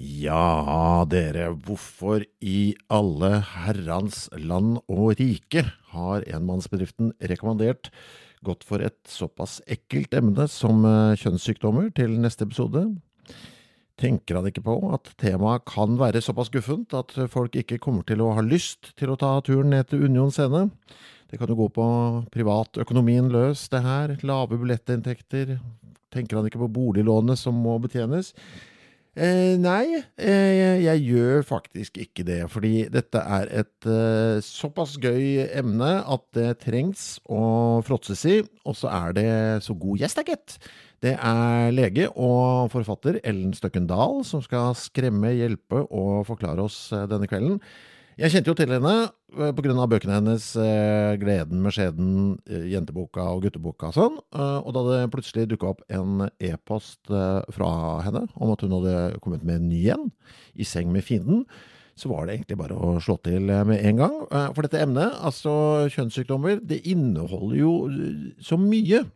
Ja, dere, hvorfor i alle herrans land og rike har enmannsbedriften rekommandert gått for et såpass ekkelt emne som eh, kjønnssykdommer til neste episode? Tenker han ikke på at temaet kan være såpass guffent at folk ikke kommer til å ha lyst til å ta turen ned til Union scene? Det kan jo gå på privatøkonomien løs, det her. Lave billettinntekter. Tenker han ikke på boliglånet som må betjenes? Eh, nei, eh, jeg gjør faktisk ikke det. Fordi dette er et eh, såpass gøy emne at det trengs å fråtses i. Og så er det så god gjest, da, gitt. Det er lege og forfatter Ellen Støkken Dahl som skal skremme, hjelpe og forklare oss eh, denne kvelden. Jeg kjente jo til henne eh, pga. bøkene hennes eh, 'Gleden med skjeden', 'Jenteboka' og 'Gutteboka' og sånn. Og da det plutselig dukka opp en e-post fra henne om at hun hadde kommet med en ny en, 'I seng med fienden', så var det egentlig bare å slå til med en gang. For dette emnet, altså kjønnssykdommer, det inneholder jo så mye.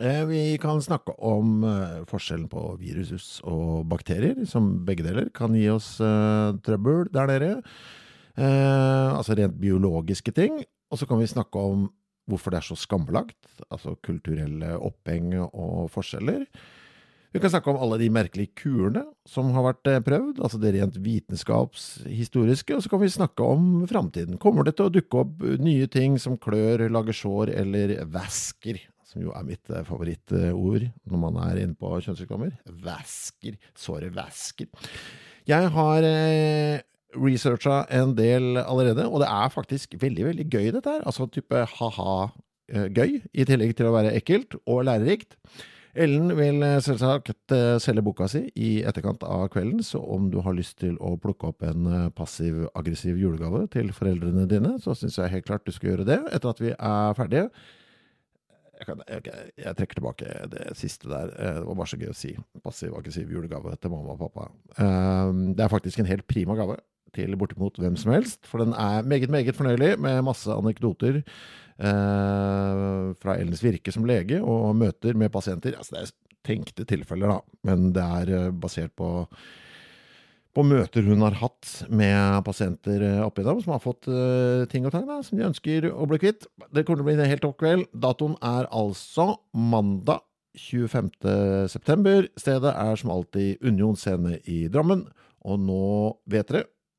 Eh, vi kan snakke om eh, forskjellen på virus og bakterier, som begge deler kan gi oss eh, trøbbel der nede. Altså rent biologiske ting. Og så kan vi snakke om hvorfor det er så skambelagt, altså kulturelle oppheng og forskjeller. Vi kan snakke om alle de merkelige kurene som har vært prøvd, altså det rent vitenskapshistoriske, og så kan vi snakke om framtiden. Kommer det til å dukke opp nye ting som klør, lager sår eller væsker? som jo er mitt eh, favorittord når man er inne på kjønnssykdommer. Væsker. Såret væsker. Jeg har eh, researcha en del allerede, og det er faktisk veldig, veldig gøy, dette her. Altså type ha-ha-gøy, eh, i tillegg til å være ekkelt og lærerikt. Ellen vil eh, selvsagt selge boka si i etterkant av kvelden, så om du har lyst til å plukke opp en passiv-aggressiv julegave til foreldrene dine, så syns jeg helt klart du skal gjøre det etter at vi er ferdige jeg, kan, jeg, jeg, trekker tilbake det siste der. Eh, det var bare så gøy å si. Passiv-aggressiv julegave til mamma og pappa. Det er faktisk en helt prima gave til bortimot hvem som helst. For den er meget, meget fornøyelig, med masse anekdoter eh, fra Ellens virke som lege og møter med pasienter. Altså, det er tenkte tilfeller, da, men det er eh, basert på på møter hun har hatt med pasienter eh, oppi dem, som har fått uh, ting og tang som de ønsker å bli kvitt. Det kommer til å bli en helt topp kveld. Datoen er altså mandag 25. september. Stedet er som alltid Union scene i Drammen. Og nå vet dere